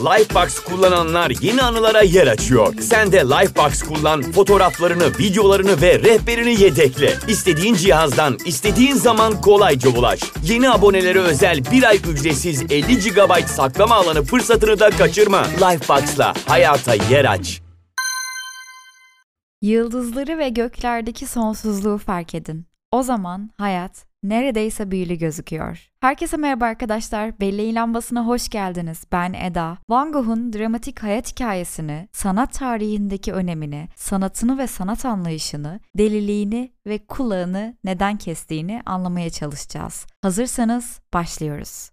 Lifebox kullananlar yeni anılara yer açıyor. Sen de Lifebox kullan, fotoğraflarını, videolarını ve rehberini yedekle. İstediğin cihazdan, istediğin zaman kolayca ulaş. Yeni abonelere özel bir ay ücretsiz 50 GB saklama alanı fırsatını da kaçırma. Lifebox'la hayata yer aç. Yıldızları ve göklerdeki sonsuzluğu fark edin. O zaman hayat neredeyse büyülü gözüküyor. Herkese merhaba arkadaşlar. Belleğin lambasına hoş geldiniz. Ben Eda. Van Gogh'un dramatik hayat hikayesini, sanat tarihindeki önemini, sanatını ve sanat anlayışını, deliliğini ve kulağını neden kestiğini anlamaya çalışacağız. Hazırsanız başlıyoruz.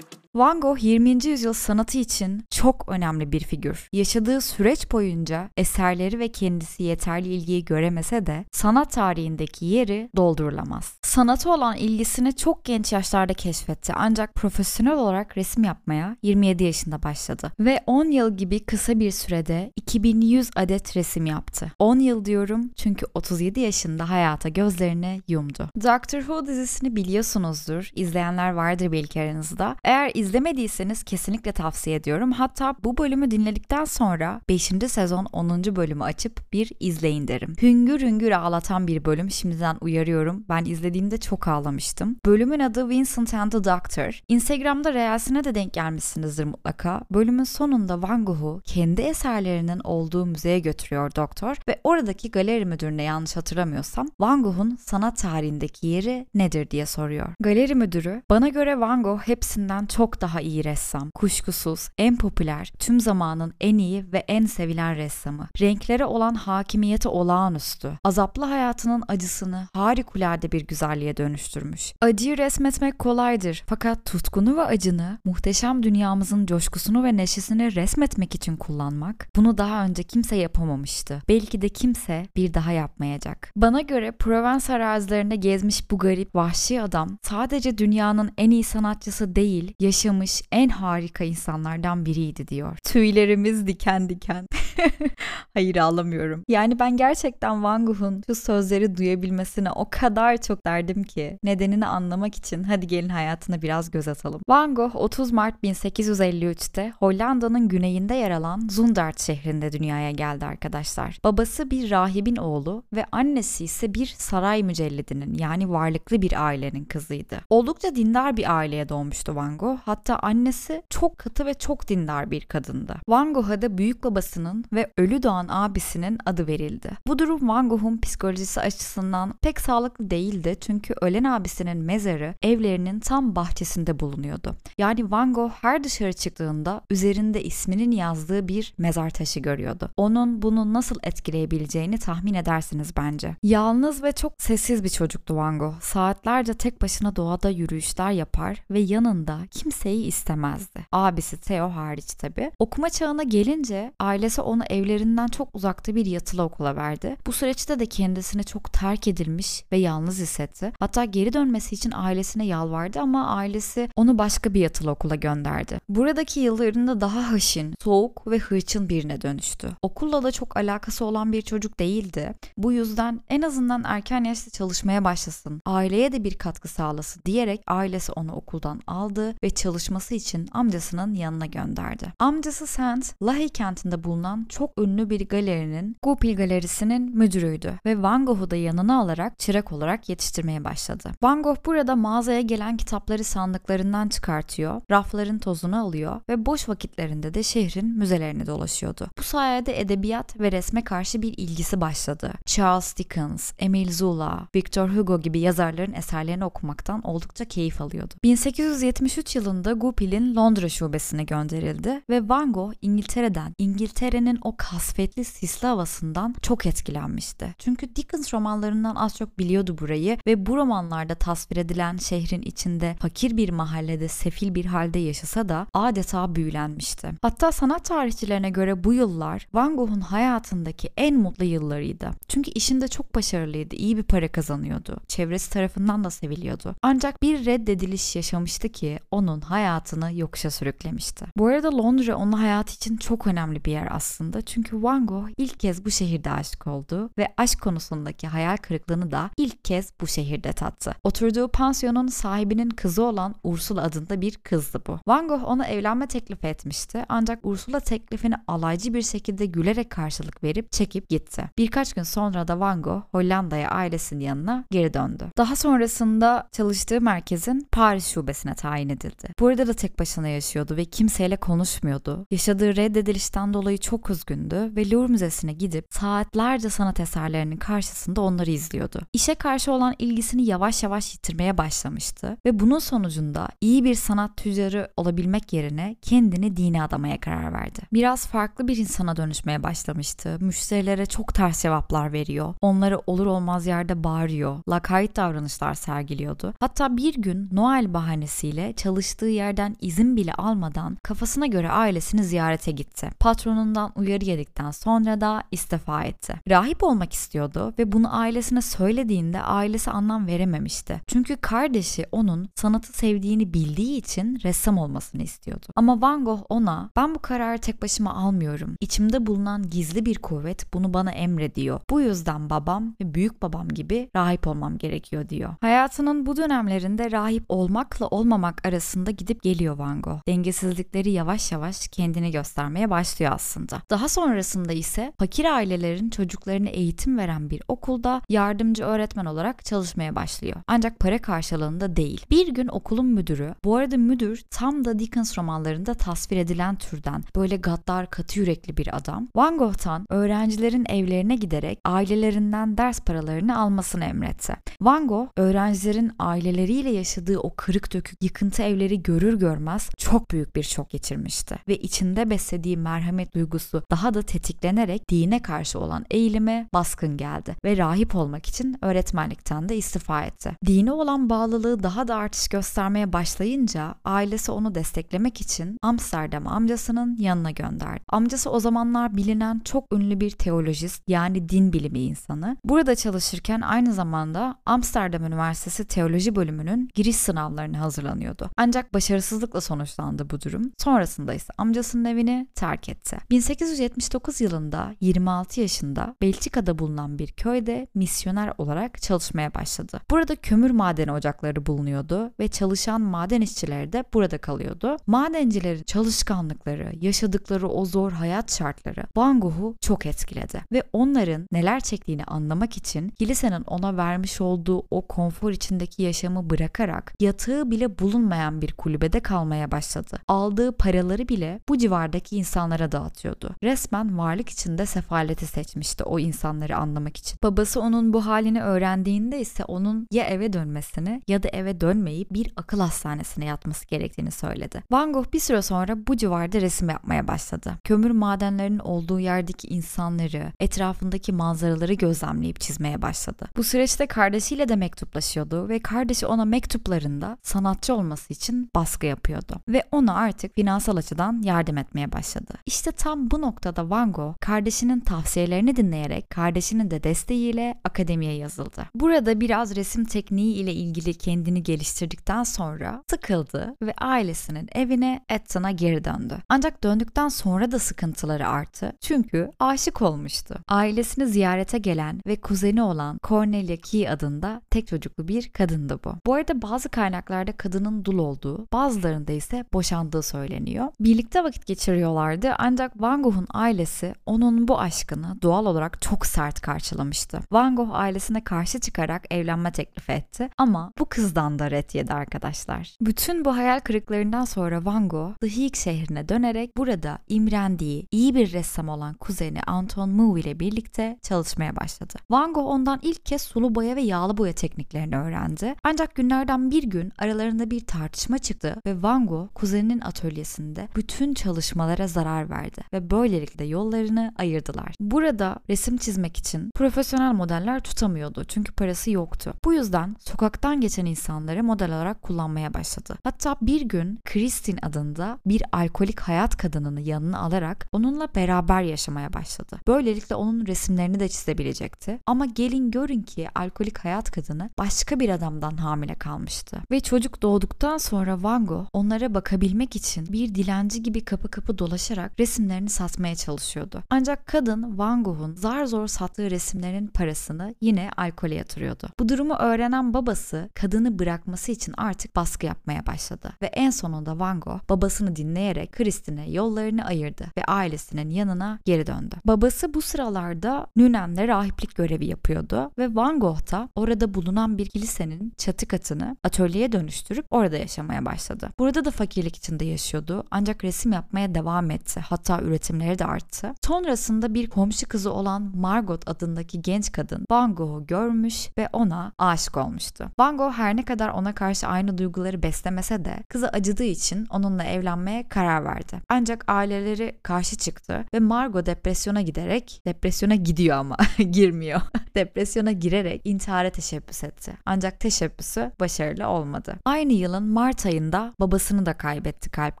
Van Gogh 20. yüzyıl sanatı için çok önemli bir figür. Yaşadığı süreç boyunca eserleri ve kendisi yeterli ilgiyi göremese de sanat tarihindeki yeri doldurulamaz. Sanatı olan ilgisini çok genç yaşlarda keşfetti ancak profesyonel olarak resim yapmaya 27 yaşında başladı ve 10 yıl gibi kısa bir sürede 2100 adet resim yaptı. 10 yıl diyorum çünkü 37 yaşında hayata gözlerini yumdu. Doctor Who dizisini biliyorsunuzdur. İzleyenler vardır belki aranızda. Eğer izlemediyseniz kesinlikle tavsiye ediyorum. Hatta bu bölümü dinledikten sonra 5. sezon 10. bölümü açıp bir izleyin derim. Hüngür hüngür ağlatan bir bölüm şimdiden uyarıyorum. Ben izlediğimde çok ağlamıştım. Bölümün adı Vincent and the Doctor. Instagram'da reelsine de denk gelmişsinizdir mutlaka. Bölümün sonunda Van Gogh'u kendi eserlerinin olduğu müzeye götürüyor doktor ve oradaki galeri müdürüne yanlış hatırlamıyorsam Van Gogh'un sanat tarihindeki yeri nedir diye soruyor. Galeri müdürü bana göre Van Gogh hepsinden çok daha iyi ressam. Kuşkusuz en popüler, tüm zamanın en iyi ve en sevilen ressamı. Renklere olan hakimiyeti olağanüstü. Azaplı hayatının acısını harikulade bir güzelliğe dönüştürmüş. Acıyı resmetmek kolaydır fakat tutkunu ve acını muhteşem dünyamızın coşkusunu ve neşesini resmetmek için kullanmak bunu daha önce kimse yapamamıştı. Belki de kimse bir daha yapmayacak. Bana göre Provence arazilerinde gezmiş bu garip vahşi adam sadece dünyanın en iyi sanatçısı değil, yaşamış en harika insanlardan biriydi diyor. Tüylerimiz diken diken. Hayır ağlamıyorum. Yani ben gerçekten Van Gogh'un şu sözleri duyabilmesine o kadar çok derdim ki nedenini anlamak için hadi gelin hayatına biraz göz atalım. Van Gogh 30 Mart 1853'te Hollanda'nın güneyinde yer alan Zundert şehrinde dünyaya geldi arkadaşlar. Babası bir rahibin oğlu ve annesi ise bir saray mücellidinin yani varlıklı bir ailenin kızıydı. Oldukça dindar bir aileye doğmuştu Van Gogh. Hatta annesi çok katı ve çok dindar bir kadındı. Van Gogh'a da büyük babasının ve ölü doğan abisinin adı verildi. Bu durum Van Gogh'un psikolojisi açısından pek sağlıklı değildi çünkü ölen abisinin mezarı evlerinin tam bahçesinde bulunuyordu. Yani Van Gogh her dışarı çıktığında üzerinde isminin yazdığı bir mezar taşı görüyordu. Onun bunu nasıl etkileyebileceğini tahmin edersiniz bence. Yalnız ve çok sessiz bir çocuktu Van Gogh. Saatlerce tek başına doğada yürüyüşler yapar ve yanında kimseyi istemezdi. Abisi Theo hariç tabi. Okuma çağına gelince ailesi onu evlerinden çok uzakta bir yatılı okula verdi. Bu süreçte de kendisini çok terk edilmiş ve yalnız hissetti. Hatta geri dönmesi için ailesine yalvardı ama ailesi onu başka bir yatılı okula gönderdi. Buradaki yıllarında daha haşin, soğuk ve hırçın birine dönüştü. Okulla da çok alakası olan bir çocuk değildi. Bu yüzden en azından erken yaşta çalışmaya başlasın, aileye de bir katkı sağlasın diyerek ailesi onu okuldan aldı ve çalışması için amcasının yanına gönderdi. Amcası Saint, Lahey kentinde bulunan çok ünlü bir galerinin Goupil Galerisi'nin müdürüydü ve Van Gogh'u da yanına alarak çırak olarak yetiştirmeye başladı. Van Gogh burada mağazaya gelen kitapları sandıklarından çıkartıyor, rafların tozunu alıyor ve boş vakitlerinde de şehrin müzelerini dolaşıyordu. Bu sayede edebiyat ve resme karşı bir ilgisi başladı. Charles Dickens, Emile Zola, Victor Hugo gibi yazarların eserlerini okumaktan oldukça keyif alıyordu. 1873 yılında Goupil'in Londra şubesine gönderildi ve Van Gogh İngiltere'den, İngiltere'nin o kasvetli sisli havasından çok etkilenmişti. Çünkü Dickens romanlarından az çok biliyordu burayı ve bu romanlarda tasvir edilen şehrin içinde fakir bir mahallede sefil bir halde yaşasa da adeta büyülenmişti. Hatta sanat tarihçilerine göre bu yıllar Van Gogh'un hayatındaki en mutlu yıllarıydı. Çünkü işinde çok başarılıydı, iyi bir para kazanıyordu. Çevresi tarafından da seviliyordu. Ancak bir reddediliş yaşamıştı ki onun hayatını yokuşa sürüklemişti. Bu arada Londra onun hayatı için çok önemli bir yer aslında. Çünkü Van Gogh ilk kez bu şehirde aşık oldu ve aşk konusundaki hayal kırıklığını da ilk kez bu şehirde tattı. Oturduğu pansiyonun sahibinin kızı olan Ursula adında bir kızdı bu. Van Gogh ona evlenme teklifi etmişti ancak Ursula teklifini alaycı bir şekilde gülerek karşılık verip çekip gitti. Birkaç gün sonra da Van Gogh Hollanda'ya ailesinin yanına geri döndü. Daha sonrasında çalıştığı merkezin Paris şubesine tayin edildi. Burada da tek başına yaşıyordu ve kimseyle konuşmuyordu. Yaşadığı reddedilişten dolayı çok üzgündü ve Louvre Müzesi'ne gidip saatlerce sanat eserlerinin karşısında onları izliyordu. İşe karşı olan ilgisini yavaş yavaş yitirmeye başlamıştı ve bunun sonucunda iyi bir sanat tüccarı olabilmek yerine kendini dine adamaya karar verdi. Biraz farklı bir insana dönüşmeye başlamıştı. Müşterilere çok ters cevaplar veriyor. Onları olur olmaz yerde bağırıyor. Lakayt davranışlar sergiliyordu. Hatta bir gün Noel bahanesiyle çalıştığı yerden izin bile almadan kafasına göre ailesini ziyarete gitti. Patronundan uyarı yedikten sonra da istifa etti. Rahip olmak istiyordu ve bunu ailesine söylediğinde ailesi anlam verememişti. Çünkü kardeşi onun sanatı sevdiğini bildiği için ressam olmasını istiyordu. Ama Van Gogh ona ben bu kararı tek başıma almıyorum. İçimde bulunan gizli bir kuvvet bunu bana emrediyor. Bu yüzden babam ve büyük babam gibi rahip olmam gerekiyor diyor. Hayatının bu dönemlerinde rahip olmakla olmamak arasında gidip geliyor Van Gogh. Dengesizlikleri yavaş yavaş kendini göstermeye başlıyor aslında. Daha sonrasında ise fakir ailelerin çocuklarına eğitim veren bir okulda yardımcı öğretmen olarak çalışmaya başlıyor. Ancak para karşılığında değil. Bir gün okulun müdürü, bu arada müdür tam da Dickens romanlarında tasvir edilen türden böyle gaddar katı yürekli bir adam. Van Gogh'tan öğrencilerin evlerine giderek ailelerinden ders paralarını almasını emretti. Van Gogh öğrencilerin aileleriyle yaşadığı o kırık dökük yıkıntı evleri görür görmez çok büyük bir şok geçirmişti ve içinde beslediği merhamet duygusu daha da tetiklenerek dine karşı olan eğilime baskın geldi ve rahip olmak için öğretmenlikten de istifa etti. Dine olan bağlılığı daha da artış göstermeye başlayınca ailesi onu desteklemek için Amsterdam amcasının yanına gönderdi. Amcası o zamanlar bilinen çok ünlü bir teolojist yani din bilimi insanı. Burada çalışırken aynı zamanda Amsterdam Üniversitesi Teoloji bölümünün giriş sınavlarına hazırlanıyordu. Ancak başarısızlıkla sonuçlandı bu durum. Sonrasında ise amcasının evini terk etti. 1879 yılında 26 yaşında Belçika'da bulunan bir köyde misyoner olarak çalışmaya başladı. Burada kömür madeni ocakları bulunuyordu ve çalışan maden işçileri de burada kalıyordu. Madencilerin çalışkanlıkları, yaşadıkları o zor hayat şartları Van Gogh'u çok etkiledi ve onların neler çektiğini anlamak için kilisenin ona vermiş olduğu o konfor içindeki yaşamı bırakarak yatağı bile bulunmayan bir kulübede kalmaya başladı. Aldığı paraları bile bu civardaki insanlara dağıtıyordu. Resmen varlık içinde sefaleti seçmişti o insanları anlamak için. Babası onun bu halini öğrendiğinde ise onun ya eve dönmesini ya da eve dönmeyip bir akıl hastanesine yatması gerektiğini söyledi. Van Gogh bir süre sonra bu civarda resim yapmaya başladı. Kömür madenlerinin olduğu yerdeki insanları, etrafındaki manzaraları gözlemleyip çizmeye başladı. Bu süreçte kardeşiyle de mektuplaşıyordu ve kardeşi ona mektuplarında sanatçı olması için baskı yapıyordu ve ona artık finansal açıdan yardım etmeye başladı. İşte tam bu noktada Van Gogh kardeşinin tavsiyelerini dinleyerek kardeşinin de desteğiyle akademiye yazıldı. Burada biraz resim tekniği ile ilgili kendini geliştirdikten sonra sıkıldı ve ailesinin evine Eton'a geri döndü. Ancak döndükten sonra da sıkıntıları arttı. Çünkü aşık olmuştu. Ailesini ziyarete gelen ve kuzeni olan Cornelia Key adında tek çocuklu bir kadındı bu. Bu arada bazı kaynaklarda kadının dul olduğu, bazılarında ise boşandığı söyleniyor. Birlikte vakit geçiriyorlardı ancak Van Gogh'un ailesi onun bu aşkını doğal olarak çok sert karşılamıştı. Van Gogh ailesine karşı çıkarak evlenme teklifi etti ama bu kızdan da ret yedi arkadaşlar. Bütün bu hayal kırıklarından sonra Van Gogh Dihik şehrine dönerek burada imrendiği iyi bir ressam olan kuzeni Anton Mou ile birlikte çalışmaya başladı. Van Gogh ondan ilk kez sulu boya ve yağlı boya tekniklerini öğrendi. Ancak günlerden bir gün aralarında bir tartışma çıktı ve Van Gogh kuzeninin atölyesinde bütün çalışmalara zarar verdi ve böylelikle yollarını ayırdılar. Burada resim çizmek için profesyonel modeller tutamıyordu çünkü parası yoktu. Bu yüzden sokaktan geçen insanları model olarak kullanmaya başladı. Hatta bir gün Christine adında bir alkolik hayat kadınını yanına alarak onunla beraber yaşamaya başladı. Böylelikle onun resimlerini de çizebilecekti. Ama gelin görün ki alkolik hayat kadını başka bir adamdan hamile kalmıştı. Ve çocuk doğduktan sonra Van Gogh onlara bakabilmek için bir dilenci gibi kapı kapı dolaşarak resimlerini satmaya çalışıyordu. Ancak kadın Van Gogh'un zar zor sattığı resimlerin parasını yine alkole yatırıyordu. Bu durumu öğrenen babası kadını bırakması için artık baskı yapmaya başladı ve en sonunda Van Gogh babasını dinleyerek Christine yollarını ayırdı ve ailesinin yanına geri döndü. Babası bu sıralarda Nünen'de rahiplik görevi yapıyordu ve Van Gogh da orada bulunan bir kilisenin çatı katını atölyeye dönüştürüp orada yaşamaya başladı. Burada da fakirlik içinde yaşıyordu ancak resim yapmaya devam etti. Hatta üretimleri de arttı. Sonrasında bir komşu kızı olan Margot adındaki genç kadın Van Gogh'u görmüş ve ona aşık olmuştu. Van Gogh her ne kadar ona karşı aynı duyguları beslemese de kızı acıdığı için onunla evlenmeye karar verdi. Ancak aileleri karşı çıktı ve Margot depresyona giderek depresyona gidiyor ama girmiyor. depresyona girerek intihara teşebbüs etti. Ancak teşebbüsü başarılı olmadı. Aynı yılın Mart ayında babasını da kaybetti kalp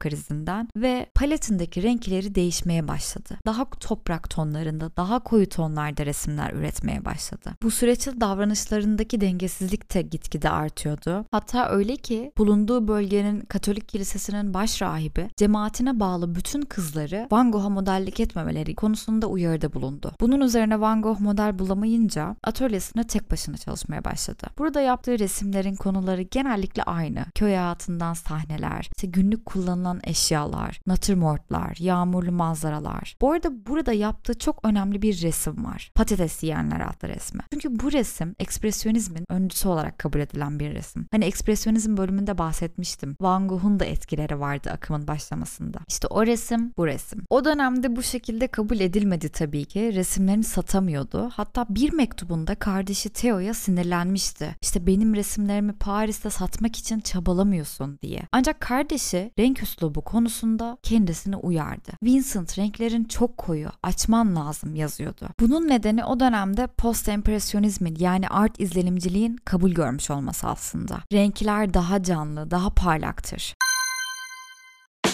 krizinden ve paletindeki renkleri değişmeye başladı. Daha toprak tonlarında, daha koyu tonlarda resimler üretmeye başladı. Bu süreçte davranışlarındaki dengesizlik de gitgide artıyordu. Hatta öyle ki bulunduğu bölgenin Katolik Kilisesi'nin baş rahibi cemaatine bağlı bütün kızları Van Gogh'a modellik etmemeleri konusunda uyarıda bulundu. Bunun üzerine Van Gogh model bulamayınca atölyesine tek başına çalışmaya başladı. Burada yaptığı resimlerin konuları genellikle aynı. Köy hayatından sahneler, işte günlük kullanılan eşyalar, natürmortlar, yağmurlu manzaralar. Bu arada burada yaptığı çok önemli bir resim var. Patates yiyenler adlı resmi. Çünkü bu resim ekspresyonizmin öncüsü olarak kabul edilen bir resim. Hani ekspresyonizm bölümünde bahsetmiştim. Van Gogh'un da etkileri vardı akımın başlamasında. İşte o resim bu resim. O dönemde bu şekilde kabul edilmedi tabii ki. Resimlerini satamıyordu. Hatta bir mektubunda kardeşi Theo'ya sinirlenmişti. İşte benim resimlerimi Paris'te satmak için çabalamıyorsun diye. Ancak kardeşi renk üslubu konusunda kendisini uyardı. Vincent renklerin çok koyu, açman lazım yazıyordu. Bunun nedeni o dönemde post-empresyonizmin yani art izlenimciliğin kabul görmüş olması aslında. Renkler daha canlı, daha parlaktır.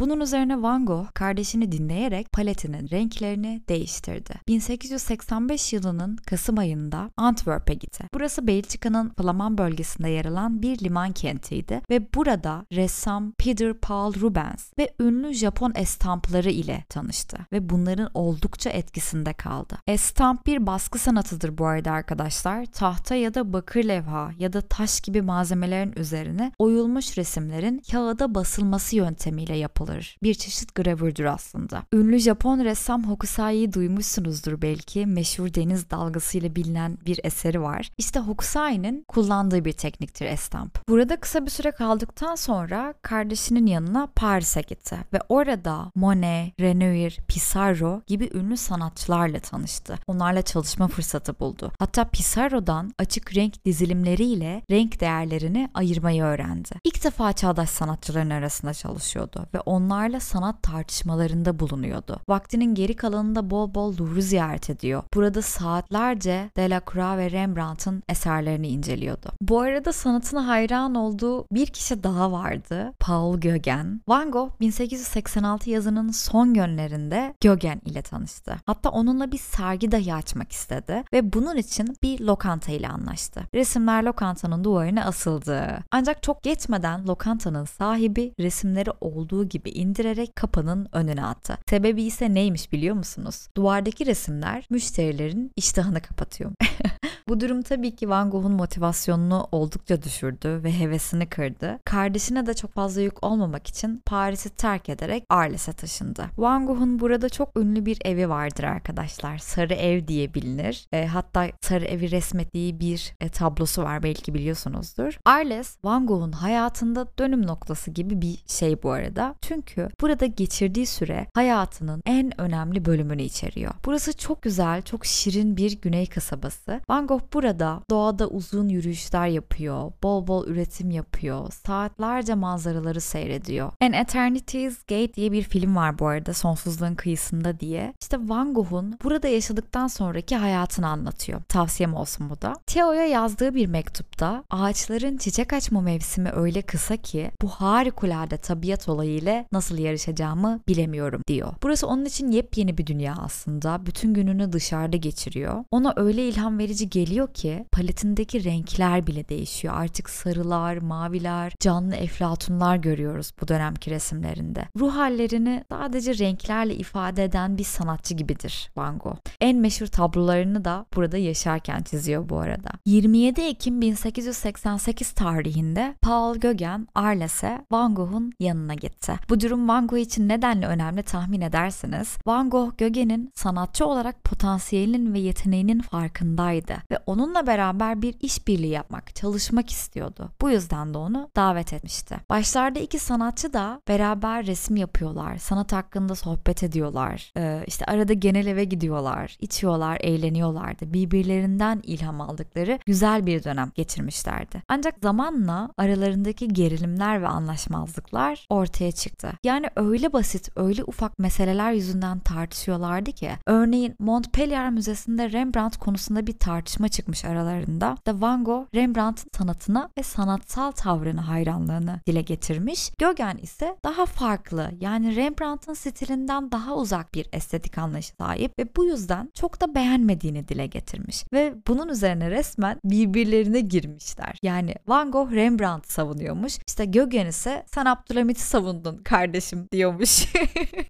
Bunun üzerine Van Gogh kardeşini dinleyerek paletinin renklerini değiştirdi. 1885 yılının Kasım ayında Antwerp'e gitti. Burası Belçika'nın Flaman bölgesinde yer alan bir liman kentiydi ve burada ressam Peter Paul Rubens ve ünlü Japon estampları ile tanıştı ve bunların oldukça etkisinde kaldı. Estamp bir baskı sanatıdır bu arada arkadaşlar. Tahta ya da bakır levha ya da taş gibi malzemelerin üzerine oyulmuş resimlerin kağıda basılması yöntemiyle yapılır yapılır. Bir çeşit gravürdür aslında. Ünlü Japon ressam Hokusai'yi duymuşsunuzdur belki. Meşhur deniz dalgası ile bilinen bir eseri var. İşte Hokusai'nin kullandığı bir tekniktir estamp. Burada kısa bir süre kaldıktan sonra kardeşinin yanına Paris'e gitti ve orada Monet, Renoir, Pissarro gibi ünlü sanatçılarla tanıştı. Onlarla çalışma fırsatı buldu. Hatta Pissarro'dan açık renk dizilimleriyle renk değerlerini ayırmayı öğrendi. İlk defa çağdaş sanatçıların arasında çalışıyordu ve onlarla sanat tartışmalarında bulunuyordu. Vaktinin geri kalanında bol bol Louvre'u ziyaret ediyor. Burada saatlerce Delacroix ve Rembrandt'ın eserlerini inceliyordu. Bu arada sanatına hayran olduğu bir kişi daha vardı. Paul Gauguin. Van Gogh 1886 yazının son günlerinde Gauguin ile tanıştı. Hatta onunla bir sergi dahi açmak istedi ve bunun için bir lokanta ile anlaştı. Resimler lokantanın duvarına asıldı. Ancak çok geçmeden lokantanın sahibi resimleri olduğu gibi gibi indirerek kapının önüne attı. Sebebi ise neymiş biliyor musunuz? Duvardaki resimler müşterilerin iştahını kapatıyor. Bu durum tabii ki Van Gogh'un motivasyonunu oldukça düşürdü ve hevesini kırdı. Kardeşine de çok fazla yük olmamak için Paris'i terk ederek Arles'e taşındı. Van Gogh'un burada çok ünlü bir evi vardır arkadaşlar. Sarı Ev diye bilinir. E, hatta Sarı Evi resmettiği bir e, tablosu var belki biliyorsunuzdur. Arles, Van Gogh'un hayatında dönüm noktası gibi bir şey bu arada. Çünkü Çünkü burada geçirdiği süre hayatının en önemli bölümünü içeriyor. Burası çok güzel, çok şirin bir güney kasabası. Van Gogh burada doğada uzun yürüyüşler yapıyor, bol bol üretim yapıyor, saatlerce manzaraları seyrediyor. An Eternity's Gate diye bir film var bu arada, Sonsuzluğun Kıyısında diye. İşte Van Gogh'un burada yaşadıktan sonraki hayatını anlatıyor. Tavsiyem olsun bu da. Theo'ya yazdığı bir mektupta ağaçların çiçek açma mevsimi öyle kısa ki bu harikulade tabiat olayı ile nasıl yarışacağımı bilemiyorum diyor. Burası onun için yepyeni bir dünya aslında. Bütün gününü dışarıda geçiriyor. Ona öyle ilham verici geliyor ki paletindeki renkler bile değişiyor. Artık sarılar, maviler, canlı eflatunlar görüyoruz bu dönemki resimlerinde. Ruh hallerini sadece renklerle ifade eden bir sanatçı gibidir Van Gogh. En meşhur tablolarını da burada yaşarken çiziyor bu arada. 27 Ekim 1888 tarihinde Paul Gauguin Arles'e Van Gogh'un yanına gitti. Bu durum Van Gogh için nedenle önemli tahmin ederseniz Van Gogh Gauguin'in sanatçı olarak potansiyelinin ve yeteneğinin farkındaydı ve onunla beraber bir işbirliği yapmak, çalışmak istiyordu. Bu yüzden de onu davet etmişti. Başlarda iki sanatçı da beraber resim yapıyorlar, sanat hakkında sohbet ediyorlar, ee, işte arada genel eve gidiyorlar, içiyorlar, eğleniyorlardı. Birbirlerinden ilham aldıkları güzel bir dönem geçirmişlerdi. Ancak zamanla aralarındaki gerilimler ve anlaşmazlıklar ortaya çıktı. Yani öyle basit, öyle ufak meseleler yüzünden tartışıyorlardı ki. Örneğin Montpellier Müzesi'nde Rembrandt konusunda bir tartışma çıkmış aralarında. Da Van Gogh Rembrandt'ın sanatına ve sanatsal tavrına hayranlığını dile getirmiş. Gauguin ise daha farklı yani Rembrandt'ın stilinden daha uzak bir estetik anlayışı sahip ve bu yüzden çok da beğenmediğini dile getirmiş. Ve bunun üzerine resmen birbirlerine girmişler. Yani Van Gogh Rembrandt savunuyormuş. İşte Gauguin ise sen Abdülhamit'i savundun kardeşim diyormuş.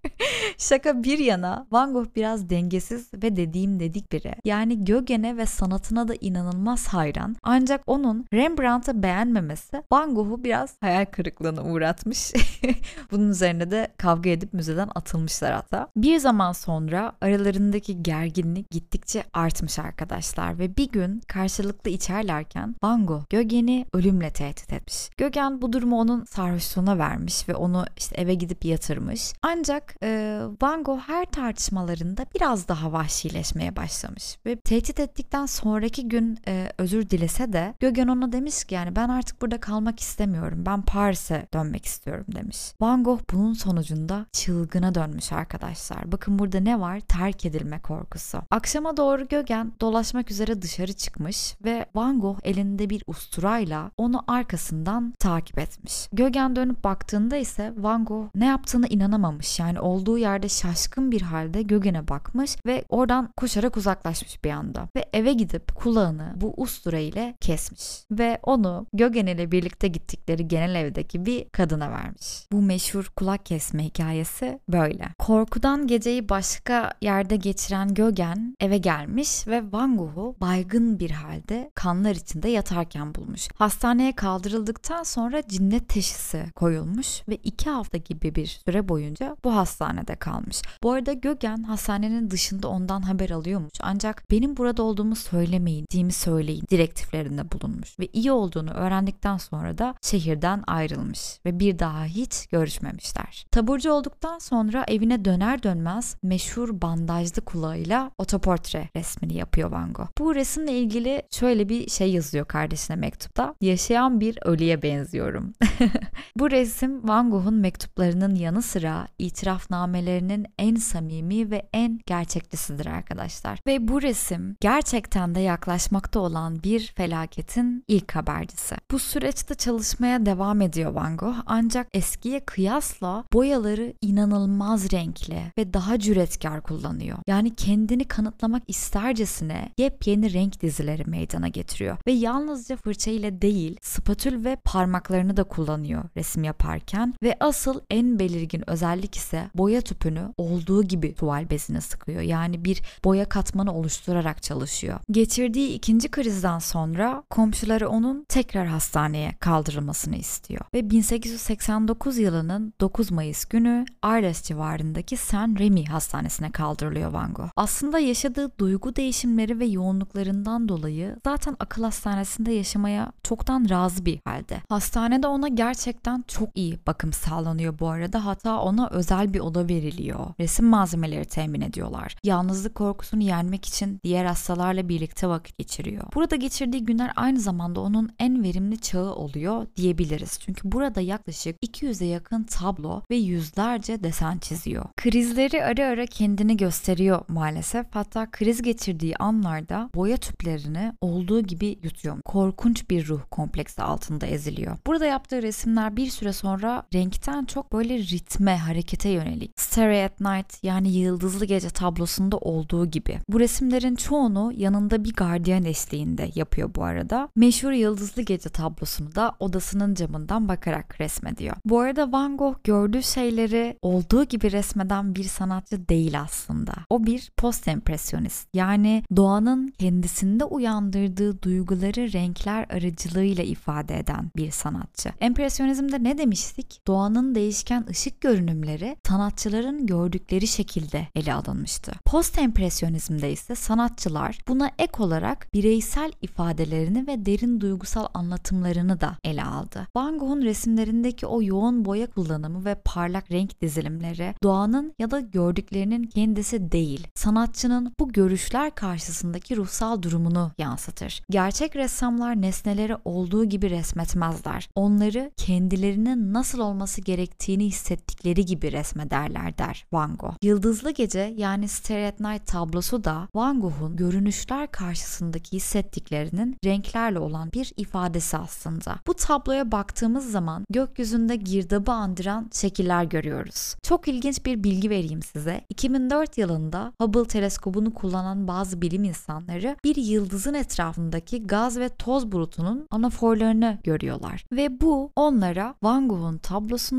Şaka bir yana Van Gogh biraz dengesiz ve dediğim dedik biri. Yani Gauguin'e ve sanatına da inanılmaz hayran. Ancak onun Rembrandt'ı beğenmemesi Van Gogh'u biraz hayal kırıklığına uğratmış. Bunun üzerine de kavga edip müzeden atılmışlar hatta. Bir zaman sonra aralarındaki gerginlik gittikçe artmış arkadaşlar ve bir gün karşılıklı içerlerken Van Gogh Gauguin'i ölümle tehdit etmiş. Gauguin bu durumu onun sarhoşluğuna vermiş ve onu eve gidip yatırmış. Ancak e, Van Gogh her tartışmalarında biraz daha vahşileşmeye başlamış ve tehdit ettikten sonraki gün e, özür dilese de Gauguin ona demiş ki yani ben artık burada kalmak istemiyorum. Ben Paris'e dönmek istiyorum demiş. Van Gogh bunun sonucunda çılgına dönmüş arkadaşlar. Bakın burada ne var? Terk edilme korkusu. Akşama doğru Gauguin dolaşmak üzere dışarı çıkmış ve Van Gogh elinde bir usturayla onu arkasından takip etmiş. Gauguin dönüp baktığında ise Van Gogh ne yaptığını inanamamış. Yani olduğu yerde şaşkın bir halde Gauguin'e bakmış ve oradan koşarak uzaklaşmış bir anda. Ve eve gidip kulağını bu ustura ile kesmiş. Ve onu Gauguin ile birlikte gittikleri genel evdeki bir kadına vermiş. Bu meşhur kulak kesme hikayesi böyle. Korkudan geceyi başka yerde geçiren Gauguin eve gelmiş ve Van baygın bir halde kanlar içinde yatarken bulmuş. Hastaneye kaldırıldıktan sonra cinnet teşhisi koyulmuş ve iki hafta gibi bir süre boyunca bu hastanede kalmış. Bu arada Gauguin hastanenin dışında ondan haber alıyormuş ancak benim burada olduğumu söylemeyin, diyemi söyleyin direktiflerinde bulunmuş ve iyi olduğunu öğrendikten sonra da şehirden ayrılmış ve bir daha hiç görüşmemişler. Taburcu olduktan sonra evine döner dönmez meşhur bandajlı kulağıyla otoportre resmini yapıyor Van Gogh. Bu resimle ilgili şöyle bir şey yazıyor kardeşine mektupta. Yaşayan bir ölüye benziyorum. Bu resim Van Gogh'un mektuplarının yanı sıra itirafnamelerinin en samimi ve en gerçeklisidir arkadaşlar. Ve bu resim gerçekten de yaklaşmakta olan bir felaketin ilk habercisi. Bu süreçte çalışmaya devam ediyor Van Gogh ancak eskiye kıyasla boyaları inanılmaz renkli ve daha cüretkar kullanıyor. Yani kendini kanıtlamak istercesine yepyeni renk dizileri meydana getiriyor ve yalnızca fırça ile değil spatül ve parmaklarını da kullanıyor resim yaparken ve asıl en belirgin özellik ise boya tüpü çöpünü olduğu gibi tuval bezine sıkıyor. Yani bir boya katmanı oluşturarak çalışıyor. Geçirdiği ikinci krizden sonra komşuları onun tekrar hastaneye kaldırılmasını istiyor. Ve 1889 yılının 9 Mayıs günü Arles civarındaki Saint Remy hastanesine kaldırılıyor Van Gogh. Aslında yaşadığı duygu değişimleri ve yoğunluklarından dolayı zaten akıl hastanesinde yaşamaya çoktan razı bir halde. Hastanede ona gerçekten çok iyi bakım sağlanıyor bu arada. Hatta ona özel bir oda veriliyor. Resim malzemeleri temin ediyorlar. Yalnızlık korkusunu yenmek için diğer hastalarla birlikte vakit geçiriyor. Burada geçirdiği günler aynı zamanda onun en verimli çağı oluyor diyebiliriz. Çünkü burada yaklaşık 200'e yakın tablo ve yüzlerce desen çiziyor. Krizleri ara ara kendini gösteriyor maalesef. Hatta kriz geçirdiği anlarda boya tüplerini olduğu gibi yutuyor. Korkunç bir ruh kompleksi altında eziliyor. Burada yaptığı resimler bir süre sonra renkten çok böyle ritme, harekete yönelik. Starry at Night yani Yıldızlı Gece tablosunda olduğu gibi. Bu resimlerin çoğunu yanında bir gardiyan eşliğinde yapıyor bu arada. Meşhur Yıldızlı Gece tablosunu da odasının camından bakarak resmediyor. Bu arada Van Gogh gördüğü şeyleri olduğu gibi resmeden bir sanatçı değil aslında. O bir post empresyonist. Yani doğanın kendisinde uyandırdığı duyguları renkler aracılığıyla ifade eden bir sanatçı. Empresyonizmde ne demiştik? Doğanın değişken ışık görünümleri sanatçıların gördükleri şekilde ele alınmıştı. Post empresyonizmde ise sanatçılar buna ek olarak bireysel ifadelerini ve derin duygusal anlatımlarını da ele aldı. Van Gogh'un resimlerindeki o yoğun boya kullanımı ve parlak renk dizilimleri doğanın ya da gördüklerinin kendisi değil, sanatçının bu görüşler karşısındaki ruhsal durumunu yansıtır. Gerçek ressamlar nesneleri olduğu gibi resmetmezler. Onları kendilerinin nasıl olması gerektiğini hissettikleri gibi resmederler der Van Gogh. Yıldızlı Gece yani Starry at Night tablosu da Van Gogh'un görünüşler karşısındaki hissettiklerinin renklerle olan bir ifadesi aslında. Bu tabloya baktığımız zaman gökyüzünde girdabı andıran şekiller görüyoruz. Çok ilginç bir bilgi vereyim size. 2004 yılında Hubble teleskobunu kullanan bazı bilim insanları bir yıldızın etrafındaki gaz ve toz bulutunun anaforlarını görüyorlar. Ve bu onlara Van Gogh'un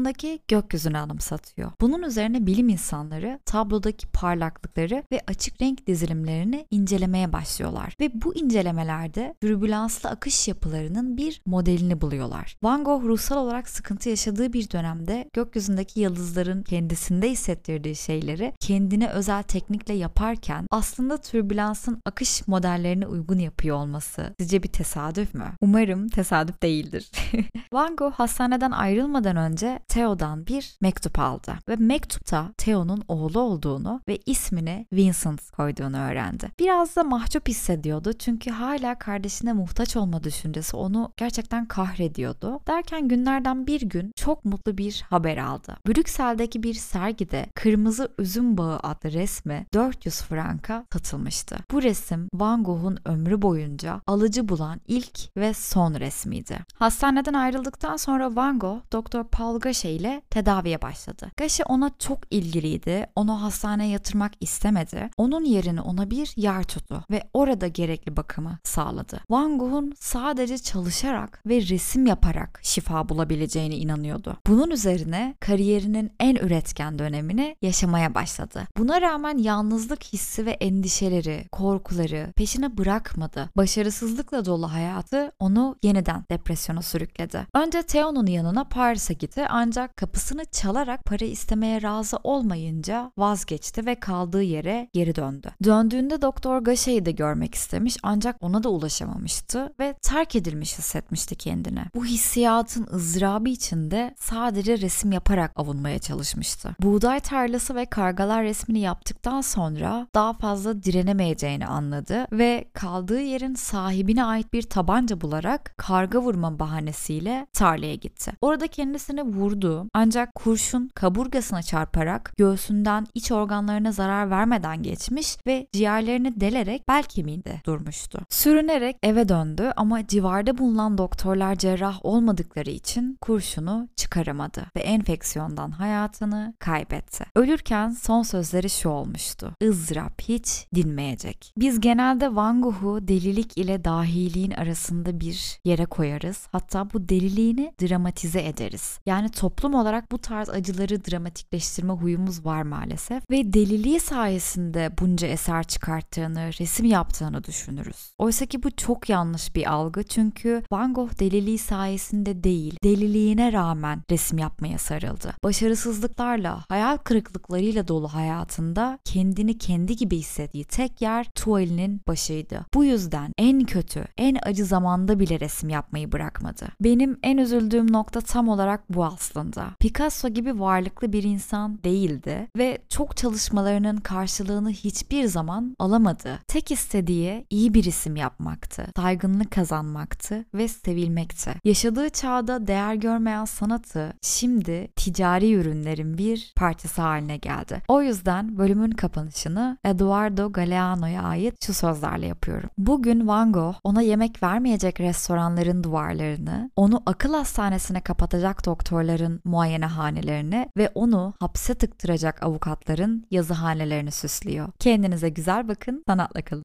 tablosundaki gökyüzünü anımsatıyor. Bunun üzerine bilim insanları tablodaki parlaklıkları ve açık renk dizilimlerini incelemeye başlıyorlar. Ve bu incelemelerde türbülanslı akış yapılarının bir modelini buluyorlar. Van Gogh ruhsal olarak sıkıntı yaşadığı bir dönemde gökyüzündeki yıldızların kendisinde hissettirdiği şeyleri kendine özel teknikle yaparken aslında türbülansın akış modellerine uygun yapıyor olması sizce bir tesadüf mü? Umarım tesadüf değildir. Van Gogh hastaneden ayrılmadan önce Theo'dan bir mektup aldı ve mektupta Theo'nun oğlu olduğunu ve ismini Vincent koyduğunu öğrendi. Biraz da mahcup hissediyordu çünkü hala kardeşine muhtaç olma düşüncesi onu gerçekten kahrediyordu. Derken günlerden bir gün çok mutlu bir haber aldı. Brüksel'deki bir sergide Kırmızı Üzüm Bağı adlı resmi 400 franka satılmıştı. Bu resim Van Gogh'un ömrü boyunca alıcı bulan ilk ve son resmiydi. Hastaneden ayrıldıktan sonra Van Gogh Dr. Paul Gachet ile tedaviye başladı. Gachet ona çok ilgiliydi. Onu hastaneye yatırmak istemedi. Onun yerine ona bir yer tuttu ve orada gerekli bakımı sağladı. Van Gogh'un sadece çalışarak ve resim yaparak şifa bulabileceğine inanıyordu. Bunun üzerine kariyerinin en üretken dönemini yaşamaya başladı. Buna rağmen yalnızlık hissi ve endişeleri, korkuları peşine bırakmadı. Başarısızlıkla dolu hayatı onu yeniden depresyona sürükledi. Önce Theo'nun yanına Paris'e gitti ancak kapısını çalarak para istemeye razı olmayınca vazgeçti ve kaldığı yere geri döndü. Döndüğünde Doktor Gachet'i de görmek istemiş ancak ona da ulaşamamıştı ve terk edilmiş hissetmişti kendini. Bu hissiyatın ızdırabı içinde sadece resim yaparak avunmaya çalışmıştı. Buğday tarlası ve kargalar resmini yaptıktan sonra daha fazla direnemeyeceğini anladı ve kaldığı yerin sahibine ait bir tabanca bularak karga vurma bahanesiyle tarlaya gitti. Orada kendisini vurdu ancak kurşun kaburgasına çarparak göğsünden iç organlarına zarar vermeden geçmiş ve ciğerlerini delerek bel kemiğinde durmuştu. Sürünerek eve döndü ama civarda bulunan doktorlar cerrah olmadıkları için kurşunu çıkaramadı ve enfeksiyondan hayatını kaybetti. Ölürken son sözleri şu olmuştu. ızdırap hiç dinmeyecek. Biz genelde Van Gogh'u delilik ile dahiliğin arasında bir yere koyarız. Hatta bu deliliğini dramatize ederiz. Yani toplum olarak bu tarz acıları dramatikleştirme huyumuz var maalesef ve deliliği sayesinde bunca eser çıkarttığını, resim yaptığını düşünürüz. Oysa ki bu çok yanlış bir algı çünkü Van Gogh deliliği sayesinde değil, deliliğine rağmen resim yapmaya sarıldı. Başarısızlıklarla, hayal kırıklıklarıyla dolu hayatında kendini kendi gibi hissettiği tek yer tuvalinin başıydı. Bu yüzden en kötü, en acı zamanda bile resim yapmayı bırakmadı. Benim en üzüldüğüm nokta tam olarak bu aslında. Picasso gibi varlıklı bir insan değildi ve çok çalışmalarının karşılığını hiçbir zaman alamadı. Tek istediği iyi bir isim yapmaktı, saygınlık kazanmaktı ve sevilmekti. Yaşadığı çağda değer görmeyen sanatı şimdi ticari ürünlerin bir parçası haline geldi. O yüzden bölümün kapanışını Eduardo Galeano'ya ait şu sözlerle yapıyorum. Bugün Van Gogh ona yemek vermeyecek restoranların duvarlarını, onu akıl hastanesine kapatacak doktorların muayenehanelerini ve onu hapse tıktıracak avukatların yazıhanelerini süslüyor. Kendinize güzel bakın, sanatla kalın.